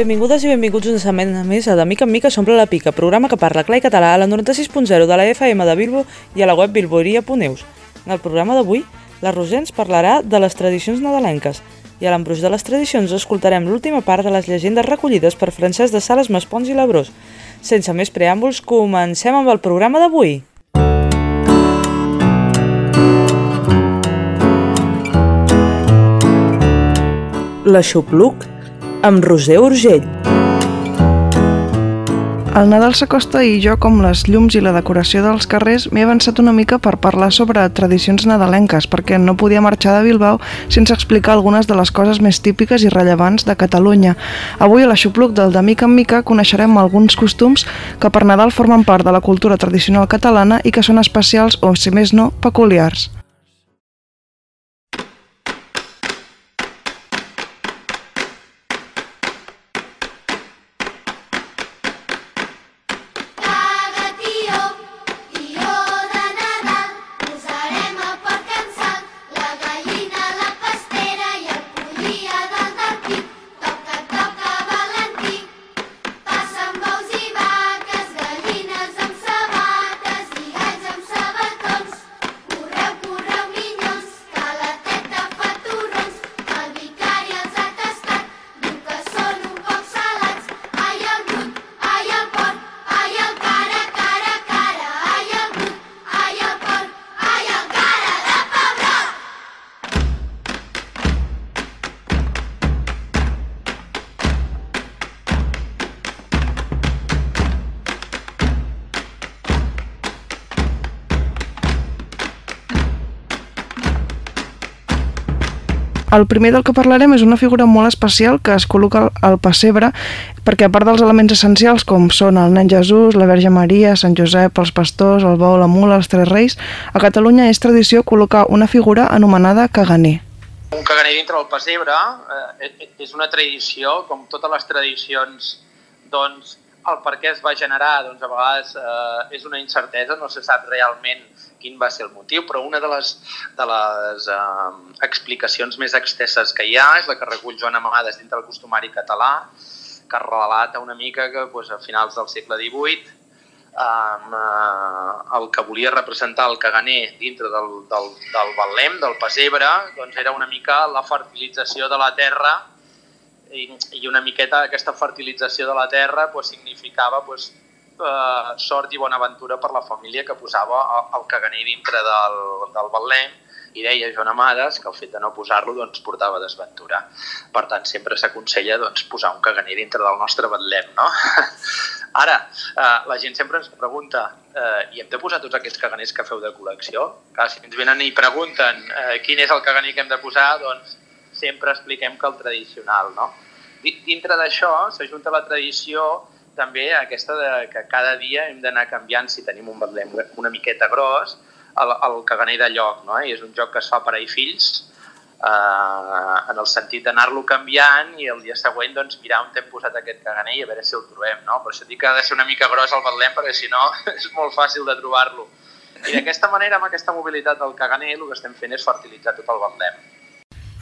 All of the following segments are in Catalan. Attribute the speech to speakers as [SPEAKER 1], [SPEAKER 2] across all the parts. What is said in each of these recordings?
[SPEAKER 1] Benvingudes i benvinguts una setmana més a De Mica en Mica s'omple la pica, programa que parla clar i català a la 96.0 de la FM de Bilbo i a la web bilboeria.eus. En el programa d'avui, la Roser ens parlarà de les tradicions nadalenques i a l'embruix de les tradicions escoltarem l'última part de les llegendes recollides per Francesc de Sales, Maspons i Labrós. Sense més preàmbuls, comencem amb el programa d'avui. L'aixopluc amb Roser Urgell.
[SPEAKER 2] El Nadal s'acosta i jo, com les llums i la decoració dels carrers, m'he avançat una mica per parlar sobre tradicions nadalenques, perquè no podia marxar de Bilbao sense explicar algunes de les coses més típiques i rellevants de Catalunya. Avui a l'Aixopluc del De Mica en Mica coneixerem alguns costums que per Nadal formen part de la cultura tradicional catalana i que són especials o, si més no, peculiars.
[SPEAKER 3] El
[SPEAKER 2] primer del que parlarem és una figura molt especial que es col·loca al- pessebre perquè a part dels elements essencials com són el nen Jesús, la Verge Maria, Sant Josep, els pastors, el bou, la mula, els tres reis, a Catalunya és tradició col·locar una figura anomenada caganer.
[SPEAKER 4] Un caganer dintre del pessebre eh, és una tradició, com totes les tradicions, doncs el per què es va generar, doncs a vegades eh, és una incertesa, no se sap realment quin va ser el motiu, però una de les, de les eh, explicacions més extenses que hi ha és la que recull Joan Amades dintre del costumari català, que relata una mica que doncs, a finals del segle XVIII um, uh, el que volia representar el caganer dintre del, del, del Betlem, del pessebre, doncs era una mica la fertilització de la terra i, i una miqueta aquesta fertilització de la terra pues, significava pues, uh, sort i bona aventura per la família que posava el caganer dintre del, del Betlem i deia Joan Amades que el fet de no posar-lo doncs, portava desventura. Per tant, sempre s'aconsella doncs, posar un caganer dintre del nostre Betlem, no? Ara, eh, la gent sempre ens pregunta eh, i hem de posar tots aquests caganers que feu de col·lecció? Clar, si ens venen i pregunten eh, quin és el caganer que hem de posar, doncs sempre expliquem que el tradicional, no? Di- Dintre d'això s'ajunta la tradició també aquesta de que cada dia hem d'anar canviant, si tenim un betlem una miqueta gros, el, el caganer de lloc, no? I és un joc que es fa per a fills, eh, en el sentit d'anar-lo canviant i el dia següent doncs, mirar on hem posat aquest caganer i a veure si el trobem. No? Per això dic que ha de ser una mica gros el betlem perquè si no és molt fàcil de trobar-lo. I d'aquesta manera, amb aquesta mobilitat del caganer, el que estem fent és fertilitzar tot el betlem.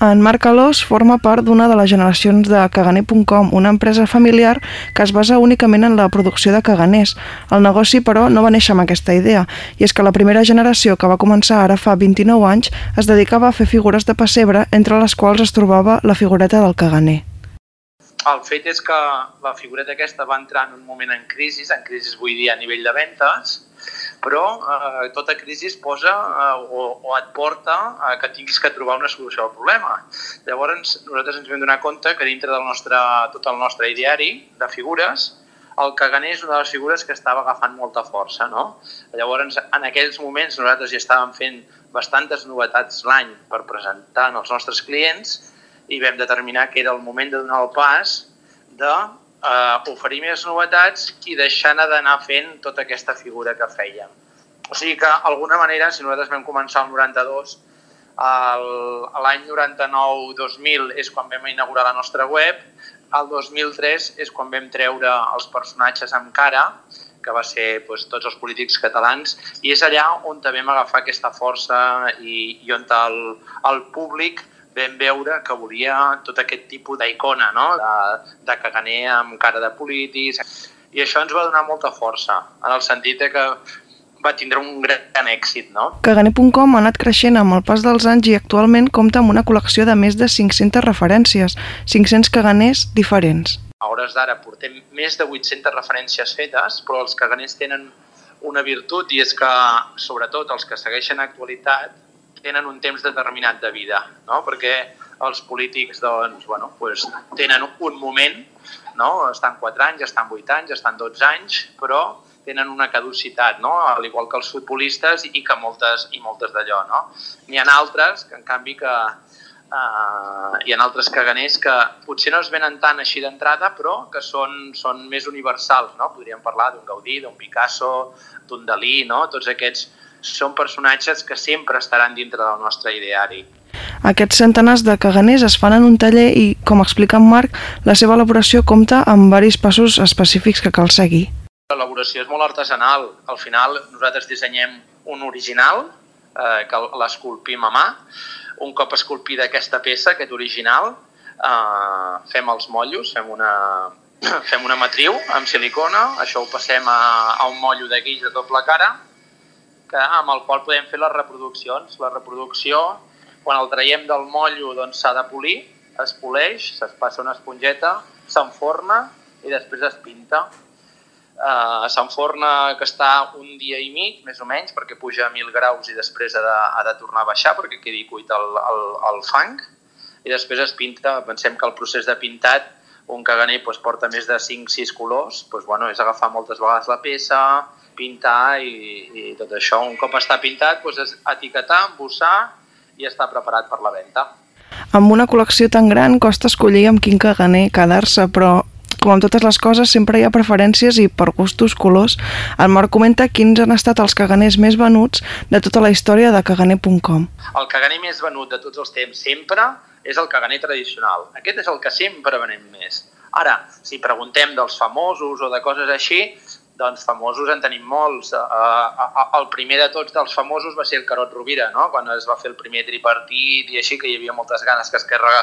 [SPEAKER 2] En Marc Alós forma part d'una de les generacions de Caganer.com, una empresa familiar que es basa únicament en la producció de caganers. El negoci, però, no va néixer amb aquesta idea, i és que la primera generació, que va començar ara fa 29 anys, es dedicava a fer figures de pessebre, entre les quals es trobava la figureta del caganer.
[SPEAKER 4] El fet és que la figureta aquesta va entrar en un moment en crisi, en crisi vull dir a nivell de ventes, però eh, tota crisi es posa eh, o, o et porta a que tinguis que trobar una solució al problema. Llavors, nosaltres ens vam donar compte que dintre del nostre, tot el nostre ideari de figures, el caganer és una de les figures que estava agafant molta força. No? Llavors, en aquells moments nosaltres ja estàvem fent bastantes novetats l'any per presentar als nostres clients i vam determinar que era el moment de donar el pas de eh, oferir més novetats i deixant d'anar fent tota aquesta figura que fèiem. O sigui que, d'alguna manera, si nosaltres vam començar el 92, el- l'any 99-2000 és quan vam inaugurar la nostra web, el 2003 és quan vam treure els personatges amb cara, que va ser doncs, tots els polítics catalans, i és allà on també vam agafar aquesta força i, i on el, el públic vam veure que volia tot aquest tipus d'icona, no? de, de caganer amb cara de polítics, i això ens va donar molta força, en el sentit de que va tindre un gran èxit, no?
[SPEAKER 2] Caganer.com ha anat creixent amb el pas dels anys i actualment compta amb una col·lecció de més de 500 referències, 500 caganers diferents.
[SPEAKER 4] A hores d'ara portem més de 800 referències fetes, però els caganers tenen una virtut i és que, sobretot, els que segueixen actualitat tenen un temps determinat de vida, no? perquè els polítics doncs, bueno, pues, tenen un moment, no? estan 4 anys, estan 8 anys, estan 12 anys, però tenen una caducitat, no? al igual que els futbolistes i que moltes i moltes d'allò. No? N'hi ha altres que, en canvi, que, uh, hi ha altres caganers que potser no es venen tant així d'entrada, però que són, són més universals. No? Podríem parlar d'un Gaudí, d'un Picasso, d'un Dalí, no? tots aquests són personatges que sempre estaran dintre del nostre ideari.
[SPEAKER 2] Aquests centenars de caganers es fan en un taller i, com explica en Marc, la seva elaboració compta amb varis passos específics que cal seguir.
[SPEAKER 4] L'elaboració és molt artesanal. Al final nosaltres dissenyem un original eh, que l'esculpim a mà. Un cop esculpida aquesta peça, aquest original, eh, fem els motllos, fem una, fem una matriu amb silicona, això ho passem a, a un motllo de guix de doble cara, que, amb el qual podem fer les reproduccions. La reproducció, quan el traiem del motllo, doncs s'ha de polir, es poleix, es passa una esponjeta, s'enforna i després es pinta. Uh, s'enforna que està un dia i mig, més o menys, perquè puja a 1.000 graus i després ha de, ha de tornar a baixar perquè quedi cuit el, el, el fang. I després es pinta, pensem que el procés de pintat, un caganer doncs, porta més de 5-6 colors, doncs, bueno, és agafar moltes vegades la peça, pintar i, i tot això. Un cop està pintat, doncs, és etiquetar, embossar i està preparat per la venda.
[SPEAKER 2] Amb una col·lecció tan gran costa escollir amb quin caganer quedar-se, però com amb totes les coses, sempre hi ha preferències i per gustos, colors. El Marc comenta quins han estat els caganers més venuts de tota la història de caganer.com.
[SPEAKER 4] El caganer més venut de tots els temps sempre és el caganer tradicional. Aquest és el que sempre venem més. Ara, si preguntem dels famosos o de coses així, doncs famosos en tenim molts. Uh, el primer de tots dels famosos va ser el Carot Rovira, no? quan es va fer el primer tripartit i així, que hi havia moltes ganes que Esquerra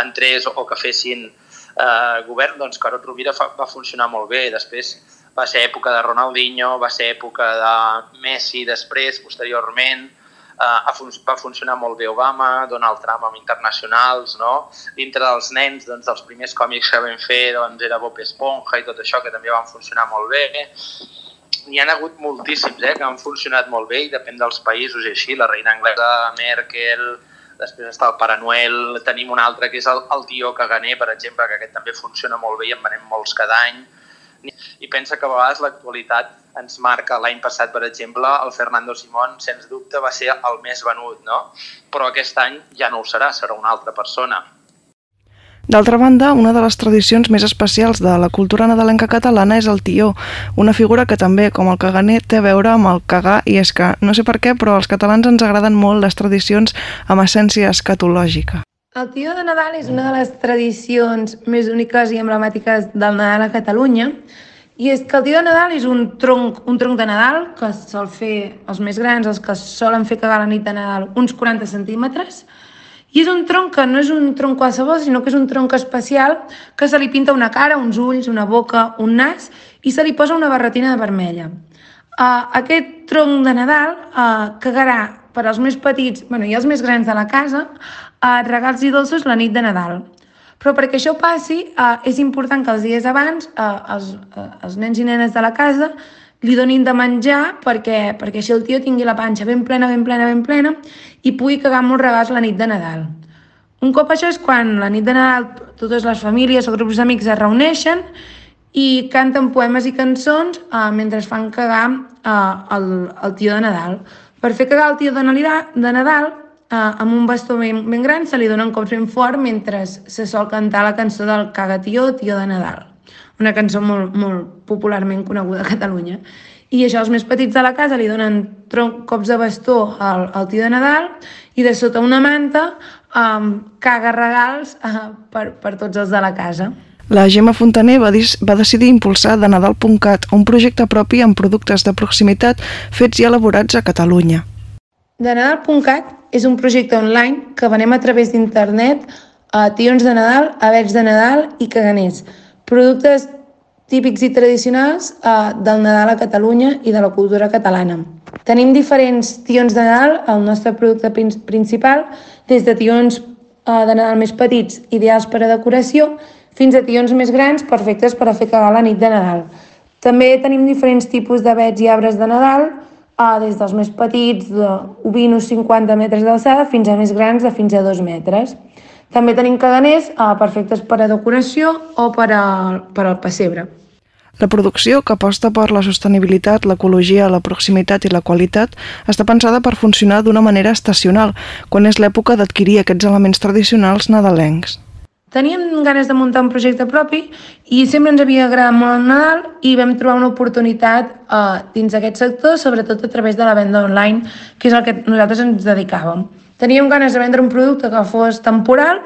[SPEAKER 4] entrés o que fessin eh, govern, doncs Carot Rovira fa, va funcionar molt bé. Després va ser època de Ronaldinho, va ser època de Messi després, posteriorment, eh, fun va funcionar molt bé Obama, Donald Trump amb internacionals, no? Dintre dels nens, doncs, els primers còmics que vam fer doncs, era Bob Esponja i tot això, que també van funcionar molt bé. N'hi han hagut moltíssims eh, que han funcionat molt bé i depèn dels països i així. La reina anglesa, Merkel, després està el Pare Noel, tenim un altre que és el, el Tio Caganer, per exemple, que aquest també funciona molt bé i en venem molts cada any. I pensa que a vegades l'actualitat ens marca. L'any passat, per exemple, el Fernando Simón, sens dubte, va ser el més venut, no? Però aquest any ja no ho serà, serà una altra persona.
[SPEAKER 2] D'altra banda, una de les tradicions més especials de la cultura nadalenca catalana és el tió, una figura que també, com el caganer, té a veure amb el cagar i és que, no sé per què, però als catalans ens agraden molt les tradicions amb essència escatològica.
[SPEAKER 5] El tió de Nadal és una de les tradicions més úniques i emblemàtiques del Nadal a Catalunya i és que el tió de Nadal és un tronc, un tronc de Nadal que sol fer els més grans, els que solen fer cagar la nit de Nadal, uns 40 centímetres, i és un tronc que no és un tronc qualsevol, sinó que és un tronc especial que se li pinta una cara, uns ulls, una boca, un nas i se li posa una barretina de vermella. Uh, aquest tronc de Nadal uh, cagarà per als més petits bueno, i els més grans de la casa uh, regals i dolços la nit de Nadal. Però perquè això passi, uh, és important que els dies abans uh, els, uh, els nens i nenes de la casa li donin de menjar perquè, perquè així el tio tingui la panxa ben plena, ben plena, ben plena i pugui cagar molts regals la nit de Nadal. Un cop això és quan la nit de Nadal totes les famílies o grups d'amics es reuneixen i canten poemes i cançons eh, mentre fan cagar eh, el, el tio de Nadal. Per fer cagar el tio de Nadal, de Nadal eh, amb un bastó ben, ben gran se li donen cops ben fort mentre se sol cantar la cançó del caga tio, tio de Nadal una cançó molt, molt popularment coneguda a Catalunya. I això, els més petits de la casa li donen tronc, cops de bastó al, al tio de Nadal i de sota una manta um, caga regals uh, per, per tots els de la casa.
[SPEAKER 2] La Gemma Fontaner va, va decidir impulsar de Nadal.cat, un projecte propi amb productes de proximitat fets i elaborats a Catalunya.
[SPEAKER 5] De Nadal.cat és un projecte online que venem a través d'internet a tions de Nadal, avets de Nadal i caganers. Productes típics i tradicionals eh, del Nadal a Catalunya i de la cultura catalana. Tenim diferents tions de Nadal, el nostre producte prin- principal, des de tions eh, de Nadal més petits, ideals per a decoració, fins a tions més grans, perfectes per a fer cagar la nit de Nadal. També tenim diferents tipus d'avets i arbres de Nadal, eh, des dels més petits, d'ovinos 50 metres d'alçada, fins a més grans, de fins a 2 metres. També tenim caganers eh, perfectes per a decoració o per, a, per al pessebre.
[SPEAKER 2] La producció, que aposta per la sostenibilitat, l'ecologia, la proximitat i la qualitat, està pensada per funcionar d'una manera estacional, quan és l'època d'adquirir aquests elements tradicionals nadalencs.
[SPEAKER 5] Teníem ganes de muntar un projecte propi i sempre ens havia agradat molt el Nadal i vam trobar una oportunitat uh, dins d'aquest sector, sobretot a través de la venda online, que és el que nosaltres ens dedicàvem. Teníem ganes de vendre un producte que fos temporal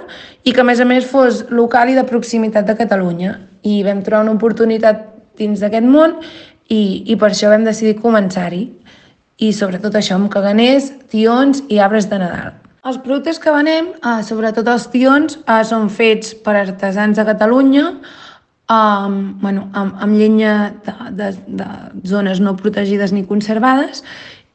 [SPEAKER 5] i que a més a més fos local i de proximitat de Catalunya. I vam trobar una oportunitat dins d'aquest món i, i per això vam decidir començar-hi. I sobretot això, amb caganers, tions i arbres de Nadal. Els productes que venem, eh, sobretot els tions, eh, són fets per artesans de Catalunya, amb, bueno, amb, amb llenya de, de, de zones no protegides ni conservades,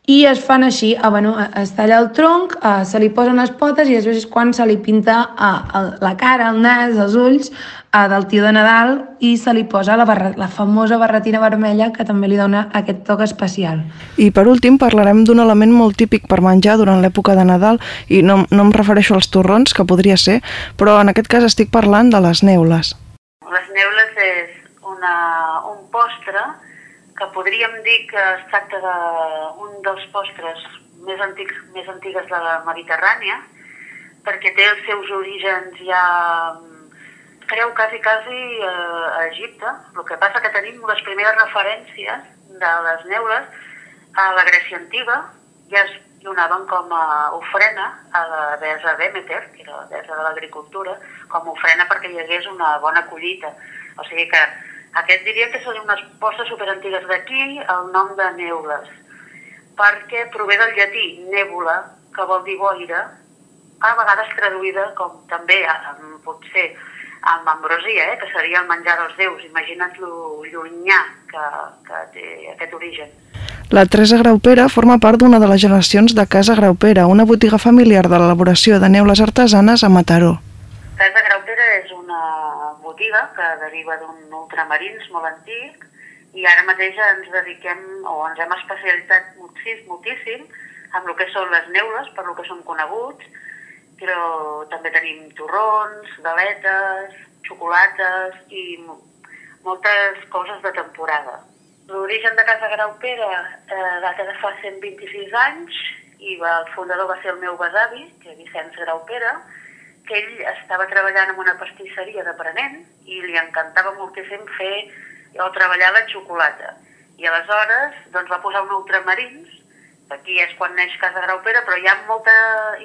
[SPEAKER 5] i es fan així, eh, bueno, es talla el tronc, eh, se li posen les potes i després és quan se li pinta eh, el, la cara, el nas, els ulls eh, del tio de Nadal i se li posa la, barra, la famosa barretina vermella que també li dona aquest toc especial.
[SPEAKER 2] I per últim parlarem d'un element molt típic per menjar durant l'època de Nadal i no, no em refereixo als torrons, que podria ser, però en aquest cas estic parlant de les neules.
[SPEAKER 6] Les neules és una, un postre que podríem dir que es tracta d'un dels postres més antics més antigues de la Mediterrània, perquè té els seus orígens ja, mm, creu, quasi, quasi eh, a Egipte. El que passa que tenim les primeres referències de les neules a la Grècia antiga, ja es donaven com a ofrena a la desa Demeter, que era la desa de l'agricultura, com a ofrena perquè hi hagués una bona collita. O sigui que aquest diria que són unes postes superantigues d'aquí, el nom de neules, perquè prové del llatí nèbula, que vol dir boira, a vegades traduïda com també, amb, potser, amb ambrosia, eh, que seria el menjar dels déus. Imagina't lo llunyà que, que té aquest origen.
[SPEAKER 2] La Teresa Graupera forma part d'una de les generacions de Casa Graupera, una botiga familiar de l'elaboració de neules artesanes a Mataró.
[SPEAKER 6] Casa Graupera és una botiga que deriva d'un ultramarins molt antic i ara mateix ens dediquem o ens hem especialitzat moltíssim, moltíssim amb el que són les neules, per lo que són coneguts, però també tenim torrons, galetes, xocolates i mo- moltes coses de temporada. L'origen de Casa Graupera eh, data de fa 126 anys i el fundador va ser el meu besavi, que és Vicenç Graupera, que ell estava treballant en una pastisseria d'aprenent i li encantava moltíssim fer o treballar la xocolata. I aleshores doncs, va posar un ultramarins, aquí és quan neix Casa Graupera, però hi ha molta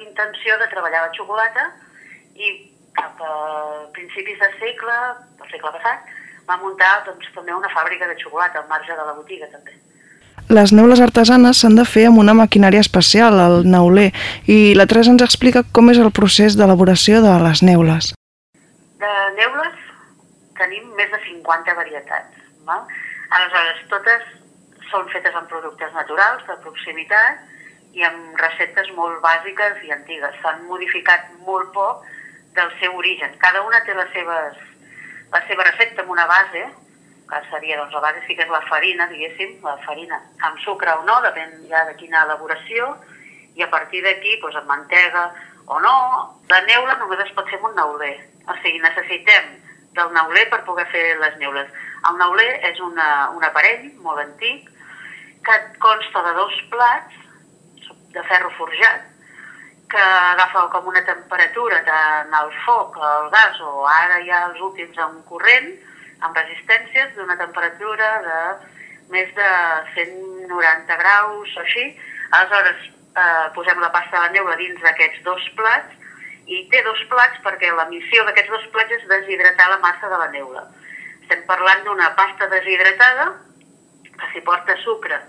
[SPEAKER 6] intenció de treballar la xocolata i cap a principis de segle, del segle passat, va muntar doncs, també una fàbrica de xocolata al marge de la botiga també.
[SPEAKER 2] Les neules artesanes s'han de fer amb una maquinària especial, el neuler, i la Teresa ens explica com és el procés d'elaboració de les neules.
[SPEAKER 6] De neules tenim més de 50 varietats. Val? Aleshores, totes són fetes amb productes naturals, de proximitat, i amb receptes molt bàsiques i antigues. S'han modificat molt poc del seu origen. Cada una té les seves, la seva recepta amb una base, que seria, doncs, la base sí que és la farina, diguéssim, la farina amb sucre o no, depèn ja de quina elaboració, i a partir d'aquí, doncs, amb mantega o no, la neula només es pot fer amb un neuler. O sigui, necessitem del neuler per poder fer les neules. El neuler és una, un aparell molt antic que consta de dos plats de ferro forjat que agafa com una temperatura tant al foc, al gas o ara ja els últims a un corrent amb resistències d'una temperatura de més de 190 graus o així. Aleshores eh, posem la pasta de neula dins d'aquests dos plats i té dos plats perquè la missió d'aquests dos plats és deshidratar la massa de la neula. Estem parlant d'una pasta deshidratada que s'hi porta sucre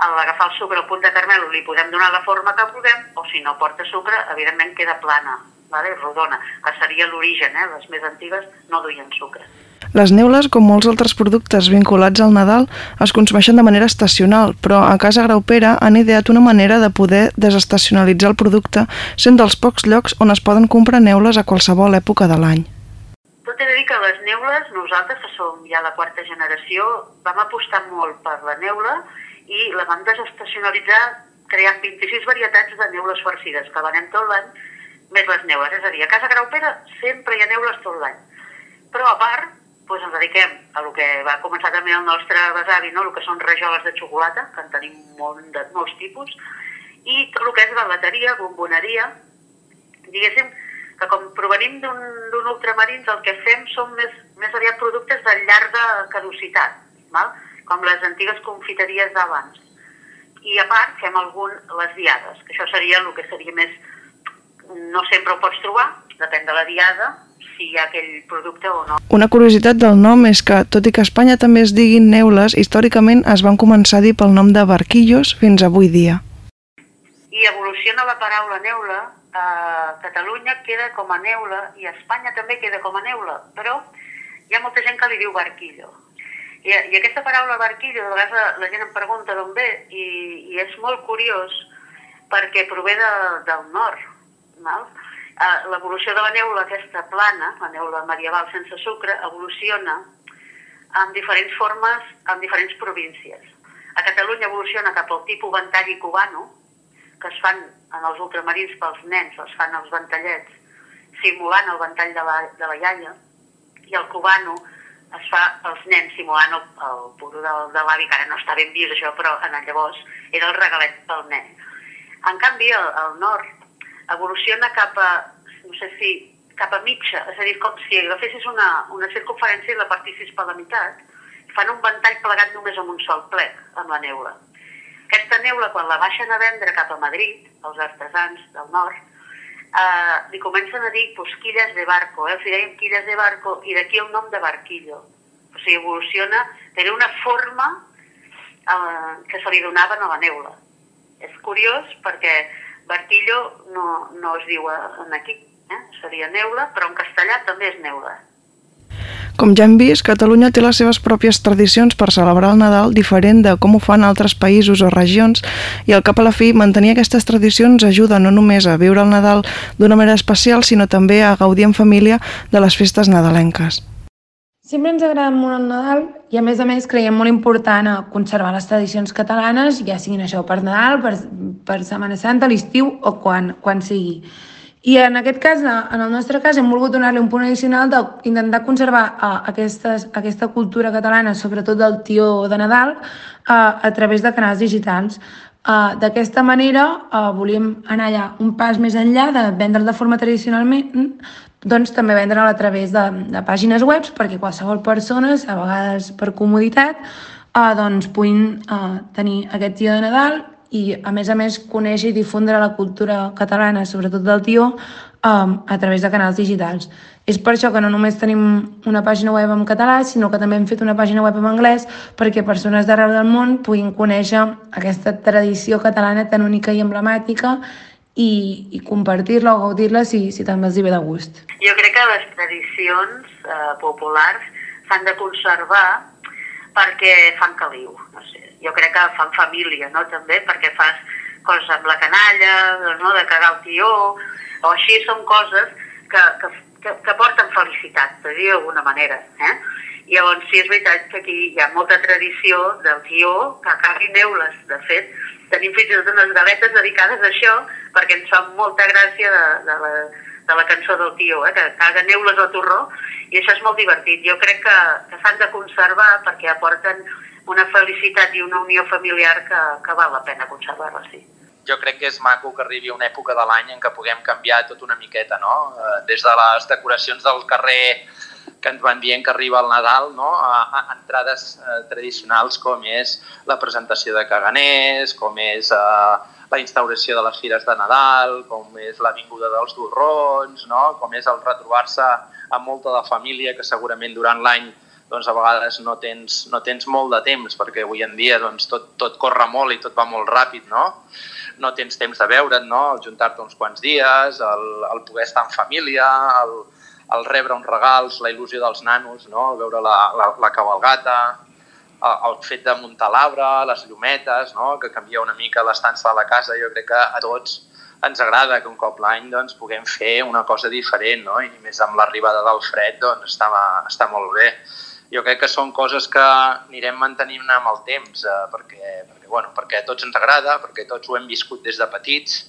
[SPEAKER 6] a l'agafar el sucre al punt de caramel li podem donar la forma que vulguem, o si no porta sucre, evidentment queda plana, vale? rodona, que seria l'origen, eh? les més antigues no duien sucre.
[SPEAKER 2] Les neules, com molts altres productes vinculats al Nadal, es consumeixen de manera estacional, però a Casa Graupera han ideat una manera de poder desestacionalitzar el producte sent dels pocs llocs on es poden comprar neules a qualsevol època de l'any.
[SPEAKER 6] Tot he de dir que les neules, nosaltres, que som ja la quarta generació, vam apostar molt per la neula i la vam desestacionalitzar creant 26 varietats de neules farcides, que venem tot l'any, més les neules. És a dir, a Casa Graupera sempre hi ha neules tot l'any. Però a part, doncs ens dediquem a el que va començar també el nostre besavi, no? el que són rajoles de xocolata, que en tenim molt, de, molts tipus, i tot el que és galateria, bomboneria, diguéssim que com provenim d'un ultramarins el que fem són més, més aviat productes de llarga caducitat, val? com les antigues confiteries d'abans. I a part fem algun, les diades, que això seria el que seria més... No sempre ho pots trobar, depèn de la diada, si hi ha aquell producte o no.
[SPEAKER 2] Una curiositat del nom és que, tot i que a Espanya també es diguin neules, històricament es van començar a dir pel nom de barquillos fins avui dia.
[SPEAKER 6] I evoluciona la paraula neula, a Catalunya queda com a neula i a Espanya també queda com a neula, però hi ha molta gent que li diu barquillo. I, i aquesta paraula barquillo, de vegades la, la gent em pregunta d'on ve, i, i és molt curiós perquè prové de, del nord. Val? Eh, L'evolució de la neula, aquesta plana, la neula medieval sense sucre, evoluciona en diferents formes en diferents províncies. A Catalunya evoluciona cap al tipus ventall cubano, que es fan en els ultramarins pels nens, els fan els ventallets, simulant el ventall de la, de la iaia, i el cubano es fa pels nens simulant el, el puro del, de l'avi, que ara no està ben vist això, però en el llavors era el regalet pel nen. En canvi, el nord evoluciona cap a, no sé si, cap a mitja, és a dir, com si agafessis una, una circunferència i la partissis per la meitat, fan un ventall plegat només amb un sol plec, amb la neula. Aquesta neula, quan la baixen a vendre cap a Madrid, els artesans del nord, eh, li comencen a dir pues, quilles de barco, eh? els hi deien quilles de barco, i d'aquí el nom de barquillo. O sigui, evoluciona, té una forma eh, que se li donaven a la neula. És curiós perquè barquillo no, no es diu en aquí, eh? seria neula, però en castellà també és neula.
[SPEAKER 2] Com ja hem vist, Catalunya té les seves pròpies tradicions per celebrar el Nadal diferent de com ho fan altres països o regions i al cap a la fi mantenir aquestes tradicions ajuda no només a viure el Nadal d'una manera especial sinó també a gaudir en família de les festes nadalenques.
[SPEAKER 5] Sempre ens agrada molt el Nadal i a més a més creiem molt important a conservar les tradicions catalanes, ja siguin això per Nadal, per, per Setmana Santa, l'estiu o quan, quan sigui. I en aquest cas, en el nostre cas, hem volgut donar-li un punt addicional d'intentar conservar uh, aquestes, aquesta cultura catalana, sobretot del tió de Nadal, uh, a través de canals digitals. Uh, D'aquesta manera uh, volíem anar allà un pas més enllà de vendre'l de forma tradicionalment, doncs també vendre'l a través de, de pàgines web perquè qualsevol persona, a vegades per comoditat, uh, doncs puguin uh, tenir aquest tió de Nadal i a més a més conèixer i difondre la cultura catalana, sobretot del tió, um, a través de canals digitals. És per això que no només tenim una pàgina web en català, sinó que també hem fet una pàgina web en anglès perquè persones d'arreu del món puguin conèixer aquesta tradició catalana tan única i emblemàtica i, i compartir-la o gaudir-la si, si també els hi ve de gust.
[SPEAKER 6] Jo crec que les tradicions eh, populars s'han de conservar perquè fan caliu. No sé. Jo crec que fan família, no? també, perquè fas coses amb la canalla, no? de cagar el tió, o així són coses que, que, que, que porten felicitat, per dir d'alguna manera. Eh? I llavors sí, és veritat que aquí hi ha molta tradició del tió que caga neules. De fet, tenim fins i tot unes galetes dedicades a això perquè ens fa molta gràcia de, de, la, de la cançó del tio, eh? que caga neules al torró, i això és molt divertit. Jo crec que, que s'han de conservar perquè aporten una felicitat i una unió familiar que, que val la pena conservar-la, sí.
[SPEAKER 4] jo crec que és maco que arribi una època de l'any en què puguem canviar tot una miqueta, no? Eh, Des de les decoracions del carrer que ens van dient que arriba el Nadal, no? a, a entrades eh, tradicionals com és la presentació de caganers, com és eh, la instauració de les fires de Nadal, com és l'avinguda dels torrons, no? com és el retrobar-se amb molta de família que segurament durant l'any doncs a vegades no tens, no tens molt de temps, perquè avui en dia doncs, tot, tot corre molt i tot va molt ràpid, no? No tens temps de veure't, no? El juntar-te uns quants dies, el, el poder estar en família, el, el rebre uns regals, la il·lusió dels nanos, no? El veure la, la, la cabalgata, el, el fet de muntar l'arbre, les llumetes, no? que canvia una mica l'estança de la casa, jo crec que a tots ens agrada que un cop l'any doncs, puguem fer una cosa diferent, no? i més amb l'arribada del fred doncs, està, està molt bé. Jo crec que són coses que anirem mantenint amb el temps, eh, perquè, perquè, bueno, perquè a tots ens agrada, perquè tots ho hem viscut des de petits,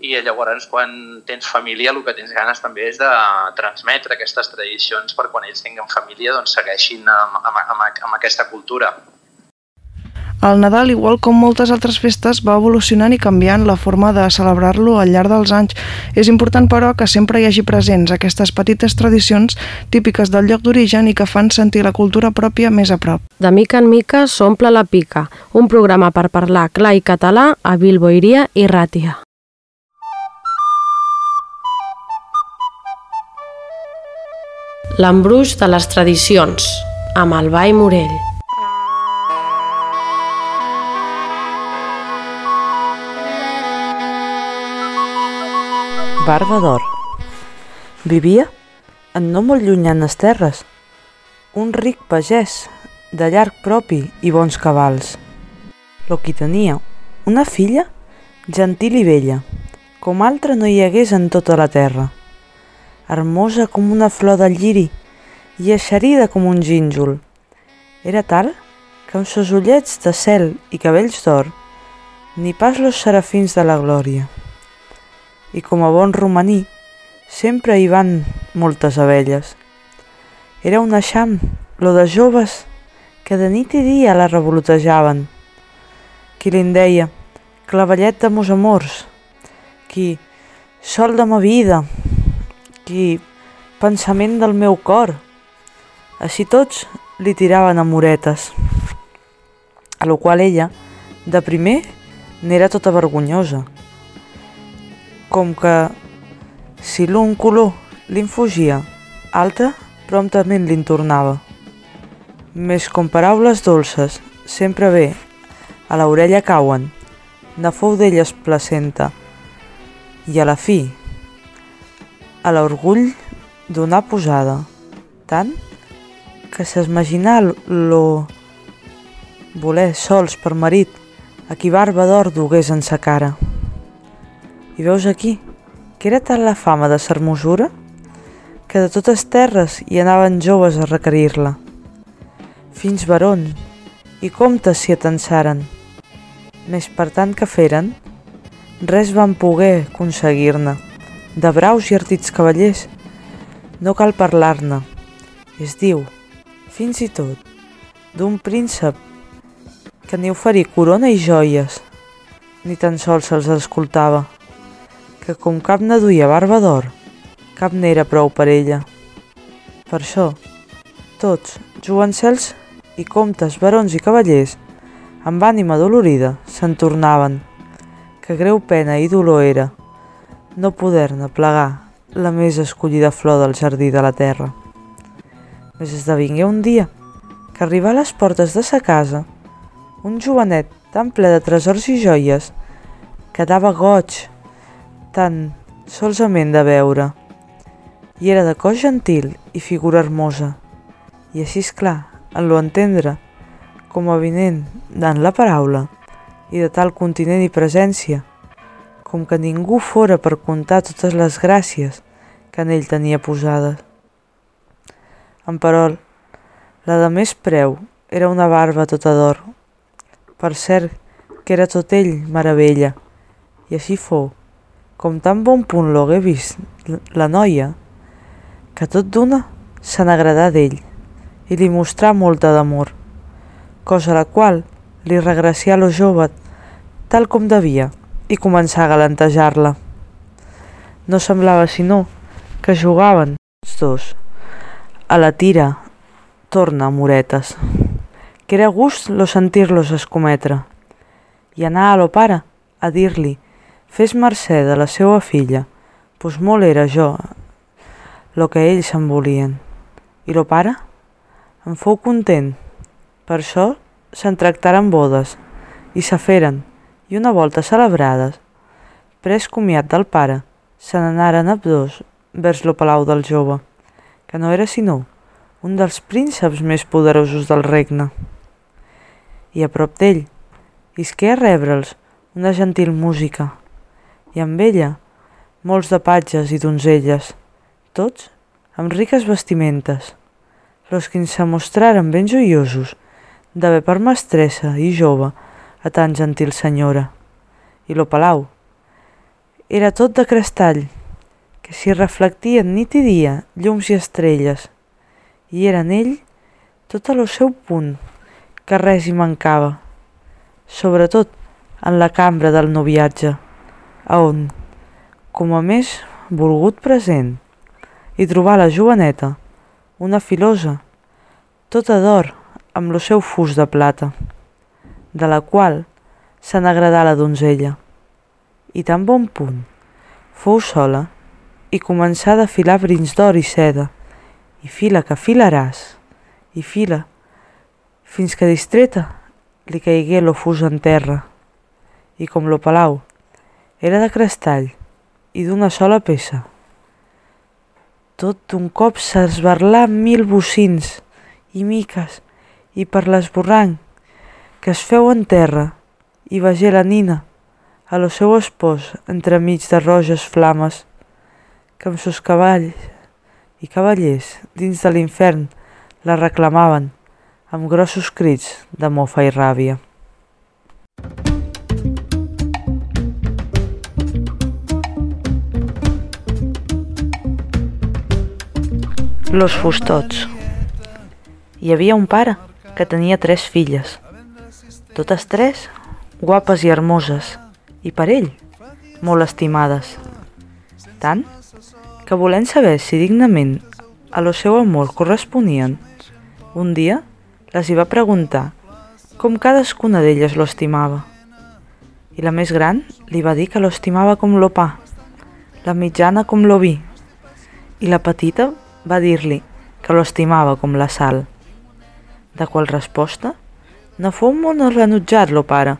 [SPEAKER 4] i llavors quan tens família el que tens ganes també és de transmetre aquestes tradicions per quan ells tinguin família doncs segueixin amb, amb, amb, amb aquesta cultura.
[SPEAKER 2] El Nadal, igual com moltes altres festes, va evolucionant i canviant la forma de celebrar-lo al llarg dels anys. És important, però, que sempre hi hagi presents aquestes petites tradicions típiques del lloc d'origen i que fan sentir la cultura pròpia més a prop.
[SPEAKER 7] De mica en mica s'omple la pica, un programa per parlar clar i català a Bilboiria i Ràtia. L'embruix de les tradicions, amb el Ball Morell.
[SPEAKER 1] Barba d'or. Vivia en no molt llunyanes terres, un ric pagès de llarg propi i bons cabals. Lo qui tenia una filla gentil i bella, com altra no hi hagués en tota la terra, hermosa com una flor del lliri i eixerida com un gínjol. Era tal que amb sos ullets de cel i cabells d'or, ni pas los serafins de la glòria i com a bon romaní sempre hi van moltes abelles. Era un eixam, lo de joves, que de nit i dia la revolotejaven. Qui li'n deia, clavellet de mos amors, qui sol de ma vida, qui pensament del meu cor. Així tots li tiraven amoretes, a lo qual ella, de primer, n'era tota vergonyosa com que si l'un color li'n fugia, altre promptament li'n tornava. Més com paraules dolces, sempre bé, a l'orella cauen, ne fou d'elles placenta, i a la fi, a l'orgull donar posada, tant que s'esmaginà lo voler sols per marit a qui barba d'or dugués en sa cara. I veus aquí que era tal la fama de sermosura que de totes terres hi anaven joves a requerir-la. Fins baron i comtes s'hi atensaren, més per tant que feren, res van poder aconseguir-ne. De braus i artits cavallers no cal parlar-ne. Es diu, fins i tot, d'un príncep que ni oferir corona i joies, ni tan sols se'ls escoltava que com cap ne duia barba d'or, cap n'era prou per ella. Per això, tots, jovencels i comtes, barons i cavallers, amb ànima dolorida, se'n tornaven, que greu pena i dolor era no poder-ne plegar la més escollida flor del jardí de la terra. Més esdevingué un dia que arribar a les portes de sa casa un jovenet tan ple de tresors i joies quedava goig tan solsament de veure. I era de cos gentil i figura hermosa, i així és clar, en lo entendre, com a vinent d'en la paraula, i de tal continent i presència, com que ningú fora per contar totes les gràcies que en ell tenia posades. En parol, la de més preu era una barba tota d'or. Per cert, que era tot ell meravella, i així fou com tan bon punt l'hagué vist la noia, que tot d'una se n'agradà d'ell i li mostrà molta d'amor, cosa la qual li regracià lo jove tal com devia i començà a galantejar-la. No semblava sinó que jugaven els dos a la tira torna moretes, que era gust lo sentir-los escometre, i anar a lo pare a dir-li Fes mercè de la seua filla, pues molt era jo lo que ells em volien. I lo pare, En fou content. Per això se'n tractaren bodes i se feren, i una volta celebrades, pres comiat del pare, se n'anaren ambdós vers lo palau del jove, que no era sinó un dels prínceps més poderosos del regne. I a prop d'ell isqué a rebre'ls una gentil música, i amb ella molts de patges i donzelles, tots amb riques vestimentes, los quins se mostraren ben joiosos d'haver per mestressa i jove a tan gentil senyora. I lo palau. Era tot de crestall, que s'hi reflectien nit i dia llums i estrelles, i era en ell tot lo seu punt, que res hi mancava, sobretot en la cambra del noviatge, a on, com a més volgut present, hi trobà la joveneta, una filosa, tota d'or amb lo seu fus de plata, de la qual se n'agradà la donzella, i tan bon punt fou sola i començà a filar brins d'or i seda, i fila que filaràs, i fila, fins que distreta li caigué lo fus en terra, i com lo palau era de crestall i d'una sola peça. Tot d'un cop s'esbarlà mil bocins i miques i per l'esborrany que es feu en terra i vegé la nina a lo seu espòs entremig de roges flames que amb sos cavalls i cavallers dins de l'infern la reclamaven amb grossos crits de mofa i ràbia. Los fustots. Hi havia un pare que tenia tres filles, totes tres guapes i hermoses, i per ell molt estimades. Tant que volent saber si dignament a lo seu amor corresponien, un dia les hi va preguntar com cadascuna d'elles lo estimava. I la més gran li va dir que lo estimava com lo pa, la mitjana com lo vi, i la petita va dir-li que lo estimava com la sal. De qual resposta no fou molt renutjat lo pare,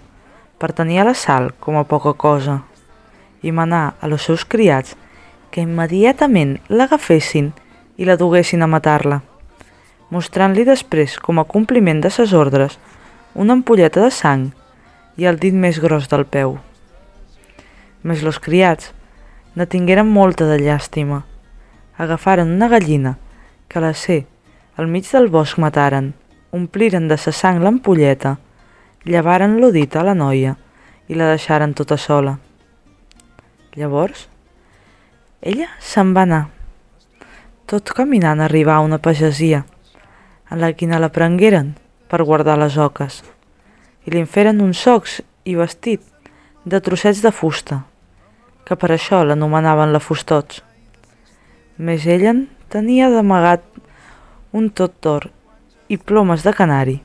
[SPEAKER 1] per tenir a la sal com a poca cosa, i manà a los seus criats que immediatament l'agafessin i la duguessin a matar-la, mostrant-li després com a compliment de ses ordres una ampolleta de sang i el dit més gros del peu. Més los criats ne tingueren molta de llàstima. Agafaren una gallina que la sé al mig del bosc mataren, ompliren de sa sang l'ampolleta, llevaren lo dit a la noia i la deixaren tota sola. Llavors, ella se'n va anar. Tot caminant arribar a una pagesia, en la quina la prengueren per guardar les oques, i li en feren uns socs i vestit de trossets de fusta, que per això l'anomenaven la Fustots. Més ella en tenia d'amagat un tot d'or i plomes de canari,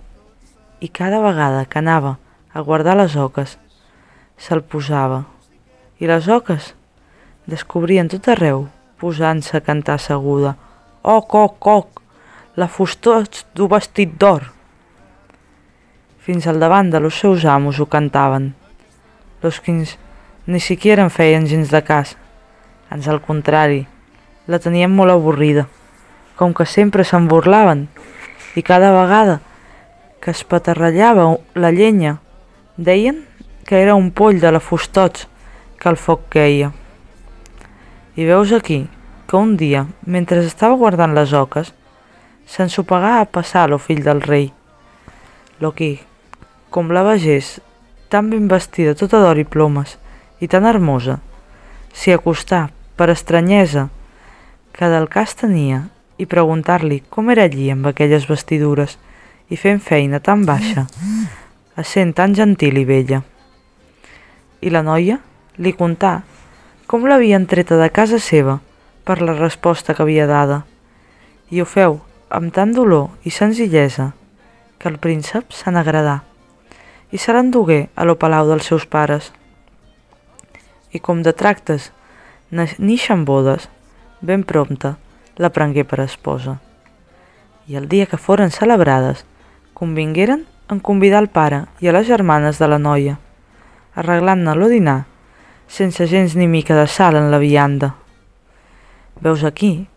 [SPEAKER 1] i cada vegada que anava a guardar les oques, se'l posava, i les oques descobrien tot arreu, posant-se a cantar seguda. Oc, oc, oc, la Fustots du vestit d'or. Fins al davant de los seus amos ho cantaven. Los quins ni siquiera en feien gens de cas. Ans al contrari, la tenien molt avorrida, com que sempre se'n burlaven, i cada vegada que es patarrellava la llenya, deien que era un poll de la Fustots que el foc queia. I veus aquí que un dia, mentre estava guardant les oques, s'ensopegà a passar lo fill del rei. Lo qui, com la vegés, tan ben vestida tota d'or i plomes, i tan hermosa, s'hi acostà, per estranyesa, que del cas tenia, i preguntar-li com era allí amb aquelles vestidures, i fent feina tan baixa, essent tan gentil i bella. I la noia li contà com l'havien treta de casa seva per la resposta que havia dada, i ho feu amb tant dolor i senzillesa que el príncep se n'agradà i se l'endugué a lo palau dels seus pares. I com de tractes neixen bodes, ben prompte la prengué per esposa. i el dia que foren celebrades, convingueren en convidar el pare i a les germanes de la noia, arreglant-ne-lo dinar, sense gens ni mica de sal en la vianda. Veus aquí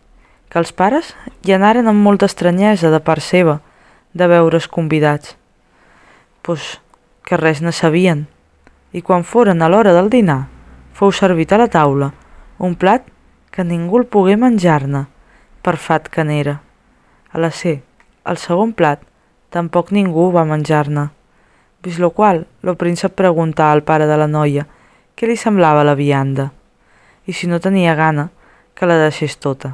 [SPEAKER 1] que els pares hi anaren amb molta estranyesa de part seva de veure's convidats, pues que res ne sabien, i quan foren a l'hora del dinar, fou servit a la taula un plat que ningú el pogué menjar-ne, per fat que n'era. A la C, el segon plat, tampoc ningú va menjar-ne. Vist lo qual, lo príncep preguntà al pare de la noia què li semblava la vianda, i si no tenia gana, que la deixés tota.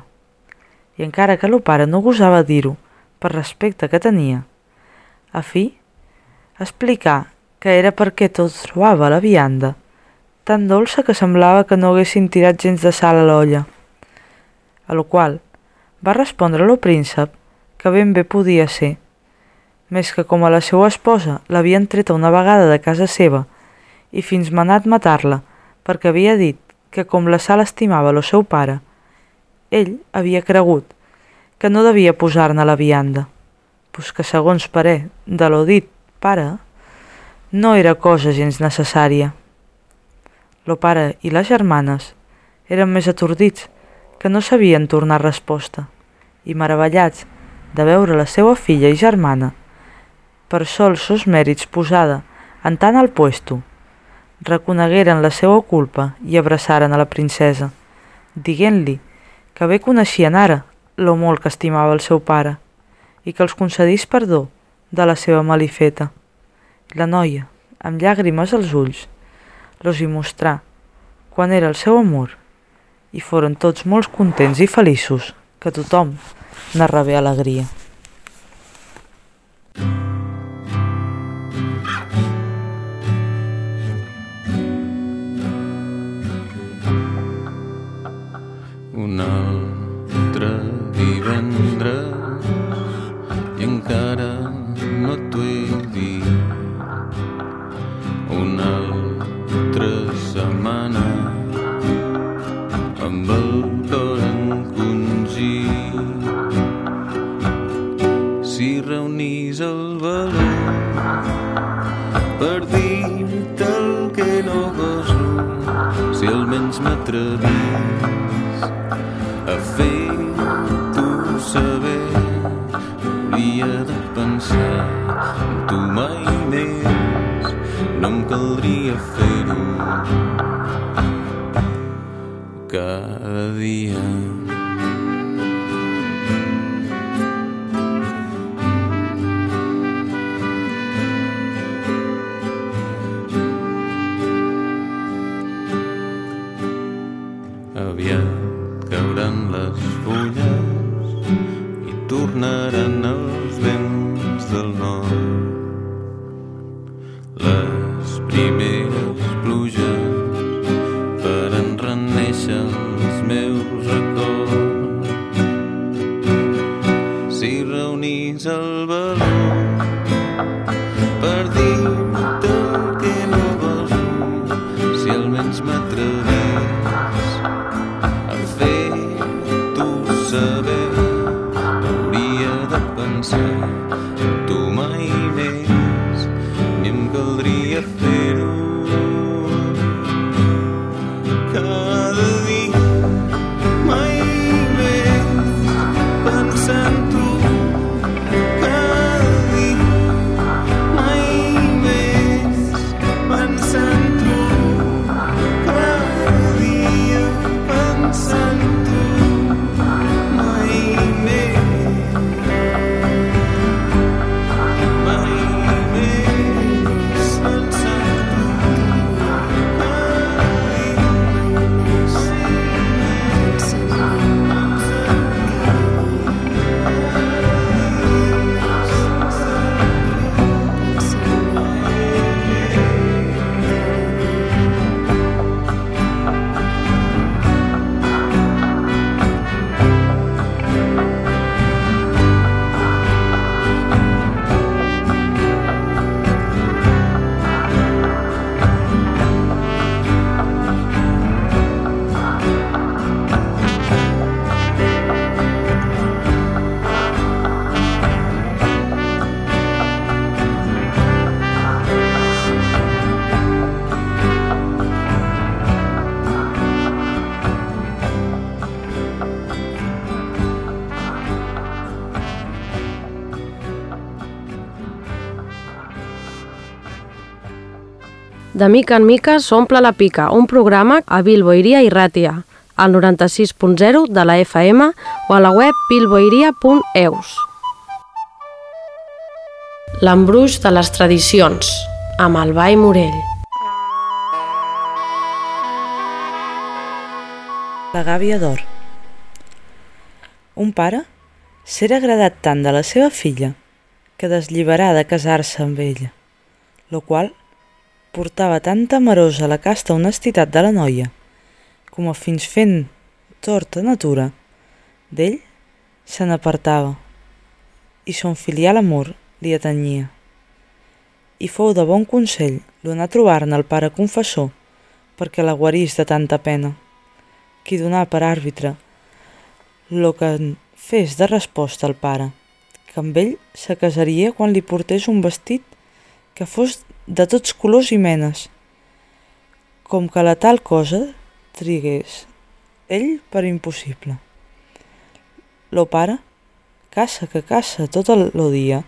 [SPEAKER 1] I encara que lo pare no gosava dir-ho, per respecte que tenia, a fi, explicar que era perquè tot trobava la vianda tan dolça que semblava que no haguessin tirat gens de sal a l'olla. A lo qual va respondre lo príncep que ben bé podia ser, més que com a la seva esposa l'havien treta una vegada de casa seva i fins manat matar-la perquè havia dit que com la sal estimava lo seu pare, ell havia cregut que no devia posar-ne la vianda, pues que segons parer de lo dit pare, no era cosa gens necessària. Lo pare i les germanes eren més atordits que no sabien tornar resposta i meravellats de veure la seva filla i germana per sols sos mèrits posada en tant al puesto, reconegueren la seva culpa i abraçaren a la princesa, dient-li que bé coneixien ara lo molt que estimava el seu pare i que els concedís perdó de la seva malifeta. La noia, amb llàgrimes als ulls, los hi mostrà quan era el seu amor i foren tots molt contents i feliços que tothom ne rebé alegria.
[SPEAKER 8] Un altre divendres i encara no t'ho he ni em
[SPEAKER 7] De mica en mica s'omple la pica, un programa a Bilboiria i Ràtia, al 96.0 de la FM o a la web bilboiria.eus. L'embruix de les tradicions, amb el Ball Morell.
[SPEAKER 1] La gàbia d'or. Un pare s'era agradat tant de la seva filla que deslliberà de casar-se amb ella, lo qual portava tan temerosa la casta honestitat de la noia, com a fins fent torta natura, d'ell se n'apartava, i son filial amor li atanyia. I fou de bon consell l'onar a trobar-ne el pare confessor, perquè la guarís de tanta pena, qui donà per àrbitre lo que fes de resposta al pare, que amb ell se casaria quan li portés un vestit que fos de tots colors i menes, com que la tal cosa trigués ell per impossible. Lo pare caça que caça tot el lo dia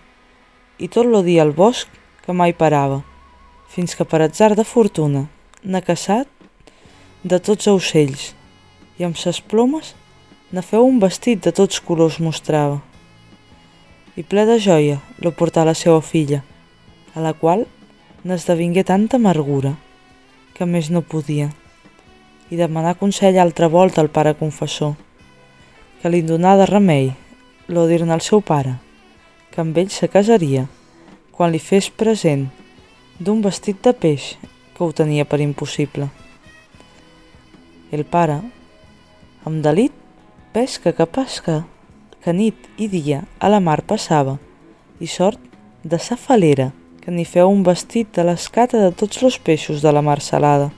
[SPEAKER 1] i tot lo dia al bosc que mai parava, fins que per atzar de fortuna n'ha caçat de tots ocells i amb ses plomes ne feu un vestit de tots colors mostrava. I ple de joia lo portà la seva filla, a la qual n'esdevingué tanta amargura que més no podia, i demanà consell altra volta al pare confessor, que li donà de remei lo dir-ne al seu pare, que amb ell se casaria quan li fes present d'un vestit de peix que ho tenia per impossible. El pare, amb delit, pesca que pesca, que nit i dia a la mar passava, i sort de sa falera, que n'hi feu un vestit de l'escata de tots los peixos de la mar salada.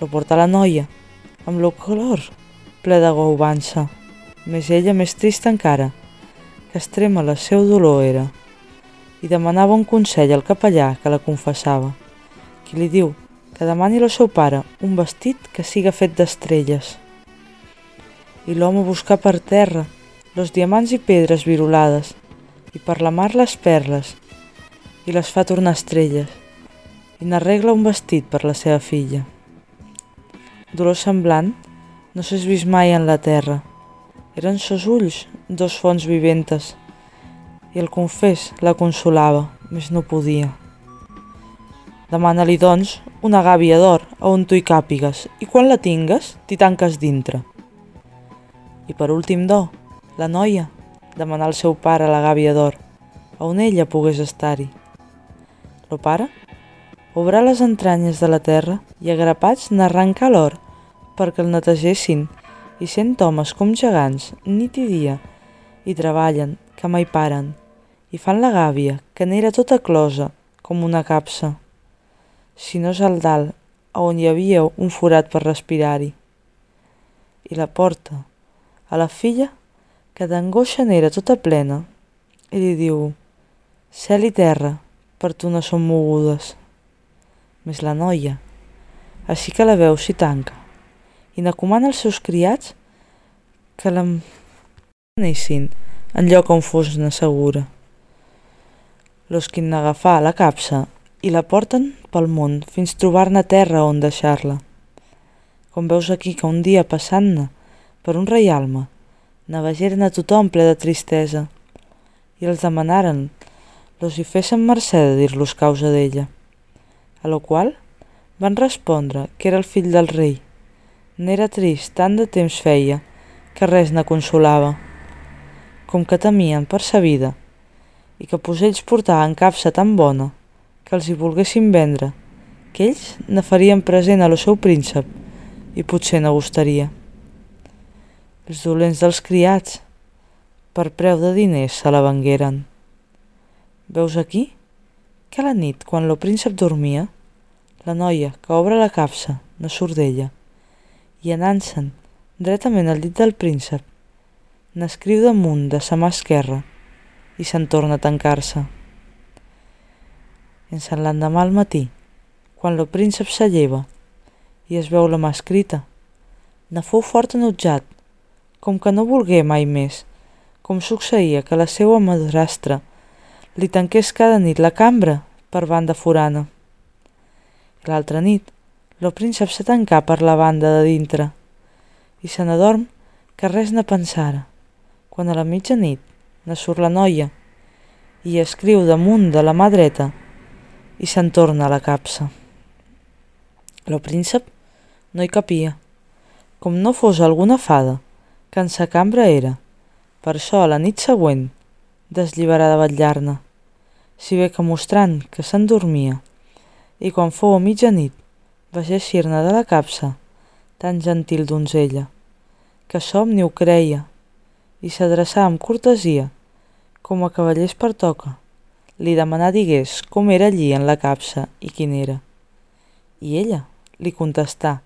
[SPEAKER 1] Lo porta la noia, amb lo color ple de goubança, més ella més trista encara, que extrema la seu dolor era, i demanava un consell al capellà que la confessava, qui li diu que demani al seu pare un vestit que siga fet d'estrelles. I l'home buscà per terra los diamants i pedres virolades, i per la mar les perles, i les fa tornar estrelles, i n'arregla un vestit per la seva filla. Dolor semblant no s'és vist mai en la terra. Eren sos ulls dos fonts viventes, i el confés la consolava, més no podia. Demana-li, doncs, una gàbia d'or a on tu hi càpigues, i quan la tingues, t'hi tanques dintre. I per últim do, la noia, demanar al seu pare la gàbia d'or, on ella pogués estar-hi. Lo pare obrà les entranyes de la terra i agrapats n'arrenca l'or perquè el netegessin i cent homes com gegants nit i dia i treballen que mai paren i fan la gàbia que n'era tota closa com una capsa. Si no és al dalt on hi havia un forat per respirar-hi. I la porta a la filla que d'angoixa n'era tota plena i li diu cel i terra per tu no són mogudes. Més la noia, així que la veu s'hi tanca i n'acomana als seus criats que l'emplanessin en lloc on fos segura. Los qui n'agafà la capsa i la porten pel món fins trobar-ne terra on deixar-la. Com veus aquí que un dia passant-ne per un reialme, navegeren a tothom ple de tristesa i els demanaren los hi fessen mercè de dir-los causa d'ella. A lo qual van respondre que era el fill del rei. N'era trist tant de temps feia que res ne consolava, com que temien per sa vida i que ells portaven capsa tan bona que els hi volguessin vendre, que ells ne farien present a lo seu príncep i potser ne gustaria. Els dolents dels criats, per preu de diners, se la vengueren. Veus aquí? Que a la nit, quan lo príncep dormia, la noia que obre la capsa no surt d'ella i anant-se'n dretament al llit del príncep, n'escriu damunt de sa mà esquerra i se'n torna a tancar-se. En sant l'endemà al matí, quan lo príncep s'alleva i es veu la mà escrita, ne fou fort enutjat, com que no volgué mai més, com succeïa que la seua madrastra li tanqués cada nit la cambra per banda forana. L'altra nit, lo príncep se tancà per la banda de dintre i se n'adorm que res ne pensara. Quan a la mitjanit ne surt la noia i escriu damunt de la mà dreta i se'n torna a la capsa. Lo príncep no hi capia, com no fos alguna fada, que en sa cambra era. Per això, a la nit següent, deslliberà de vetllar-ne, si bé que mostrant que s'endormia, i quan fou a mitjanit, va eixir-ne de la capsa, tan gentil donzella, que somni ho creia, i s'adreçà amb cortesia, com a cavallers pertoca, li demanà digués com era allí en la capsa i quin era. I ella li contestà,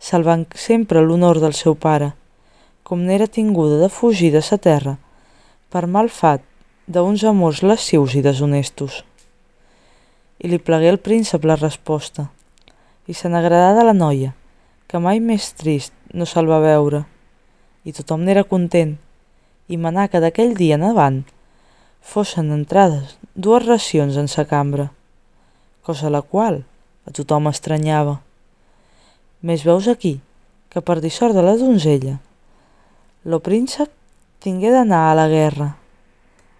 [SPEAKER 1] salvant sempre l'honor del seu pare, com n'era tinguda de fugir de sa terra, per mal fat d'uns amors lascius i deshonestos. I li plegué el príncep la resposta, i se n'agradà de la noia, que mai més trist no se'l va veure, i tothom n'era content, i manà que d'aquell dia en avant fossin entrades dues racions en sa cambra, cosa la qual a tothom estranyava. Més veus aquí, que per dissort de la donzella, lo príncep tingué d'anar a la guerra,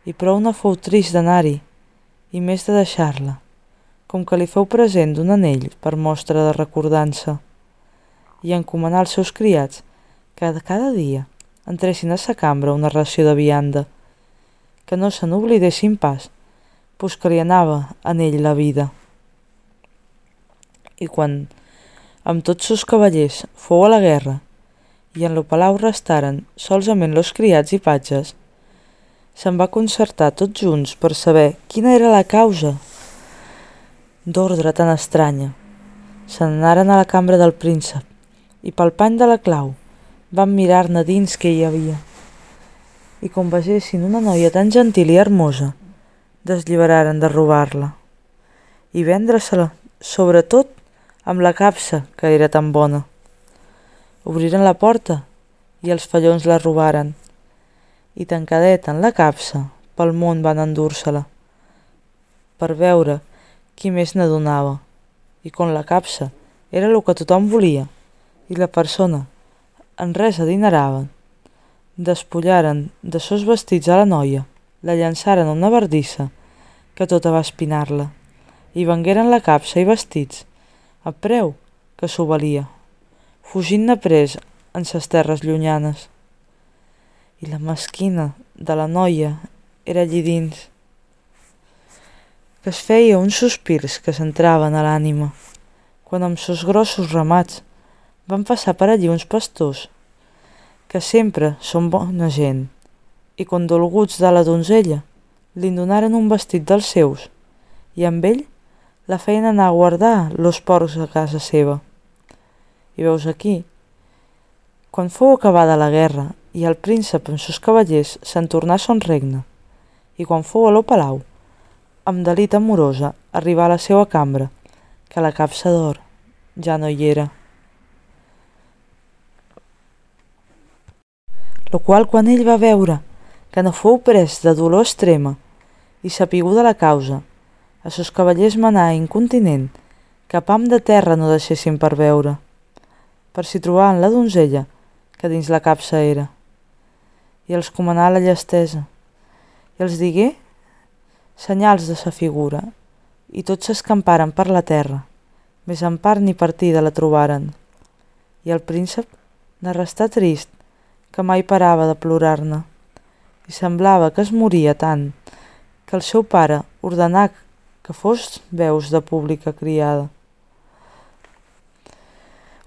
[SPEAKER 1] i prou no fou trist d'anar-hi, i més de deixar-la, com que li feu present d'un anell per mostra de recordança, i encomanar als seus criats que cada dia entressin a sa cambra una ració de vianda, que no se n'oblidessin pas, pues que li anava en ell la vida. I quan amb tots sus cavallers fou a la guerra i en lo palau restaren solament los criats i patges, se'n va concertar tots junts per saber quina era la causa d'ordre tan estranya. Se n'anaren a la cambra del príncep i pel pany de la clau van mirar-ne dins què hi havia. I com vegessin una noia tan gentil i hermosa, deslliberaren de robar-la i vendre-se-la, sobretot amb la capsa, que era tan bona. Obriren la porta i els fallons la robaren. I tancadet en la capsa pel món van endur-se-la per veure qui més ne donava i com la capsa era el que tothom volia i la persona en res adineraven. Despullaren de sos vestits a la noia la llançaren a una verdissa que tota va espinar-la i vengueren la capsa i vestits a preu que s'ho valia, fugint-ne pres en ses terres llunyanes. I la mesquina de la noia era allí dins, que es feia uns sospirs que s'entraven a l'ànima, quan amb sos grossos ramats van passar per allí uns pastors, que sempre són bona gent, i condolguts de la donzella, li donaren un vestit dels seus, i amb ell la feien anar a guardar los porcs a casa seva. I veus aquí, quan fou acabada la guerra i el príncep amb sos cavallers se'n tornà a son regne, i quan fou a palau, amb delit amorosa arribà a la seva cambra, que la capsa d'or ja no hi era. Lo qual quan ell va veure que no fou pres de dolor extrema i sapiguda la causa, a sos cavallers manà incontinent, que pam de terra no deixessin per veure, per si trobaven la donzella, que dins la capsa era. I els comanà la llestesa, i els digué senyals de sa figura, i tots s'escamparen per la terra, més en part ni partida la trobaren. I el príncep ne restà trist, que mai parava de plorar-ne, i semblava que es moria tant, que el seu pare ordenà que fos veus de pública criada.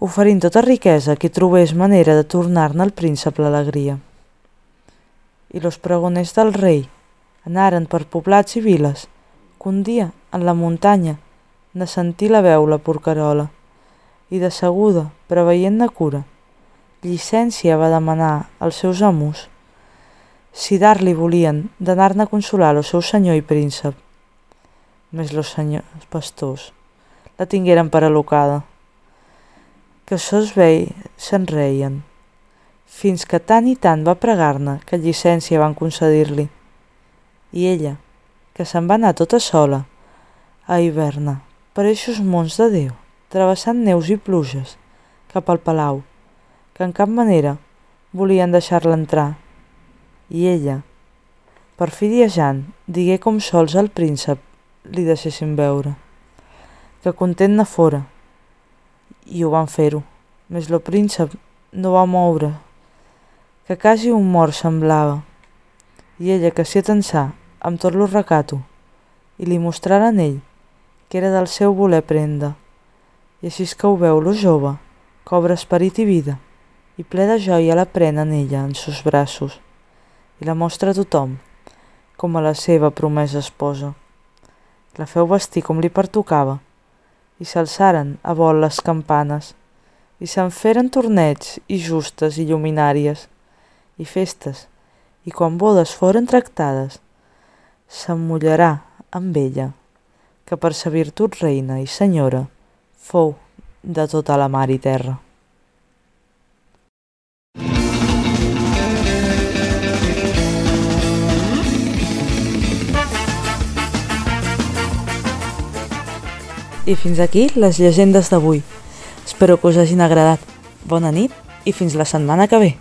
[SPEAKER 1] Oferint tota riquesa que trobés manera de tornar-ne al príncep l'alegria. I los pregoners del rei anaren per poblats i viles, que un dia, en la muntanya, ne sentí la veu la porcarola, i de seguda, preveient-ne cura, llicència va demanar als seus amos si dar-li volien d'anar-ne a consolar el seu senyor i príncep més los senyors pastors, la tingueren per al·locada. Que sos vell se'n reien, fins que tant i tant va pregar-ne que llicència van concedir-li. I ella, que se'n va anar tota sola, a hiverna, per eixos mons de Déu, travessant neus i pluges, cap al palau, que en cap manera volien deixar-la entrar. I ella, perfidiejant, digué com sols al príncep li deixessin veure, que content ne fora, i ho van fer-ho, més lo príncep no va moure, que quasi un mort semblava, i ella que s'hi atensà amb tot lo recato, i li mostraren ell que era del seu voler prenda, i així que ho veu lo jove, cobra esperit i vida, i ple de joia la prenen ella en sus braços, i la mostra a tothom, com a la seva promesa esposa. La feu vestir com li pertocava, i s'alçaren a vol les campanes, i se'n feren torneigs i justes i lluminàries, i festes, i quan bodes foren tractades, s'emmullarà amb ella, que per sa virtut reina i senyora fou de tota la mar i terra. I fins aquí les llegendes d'avui. Espero que us hagin agradat. Bona nit i fins la setmana que ve.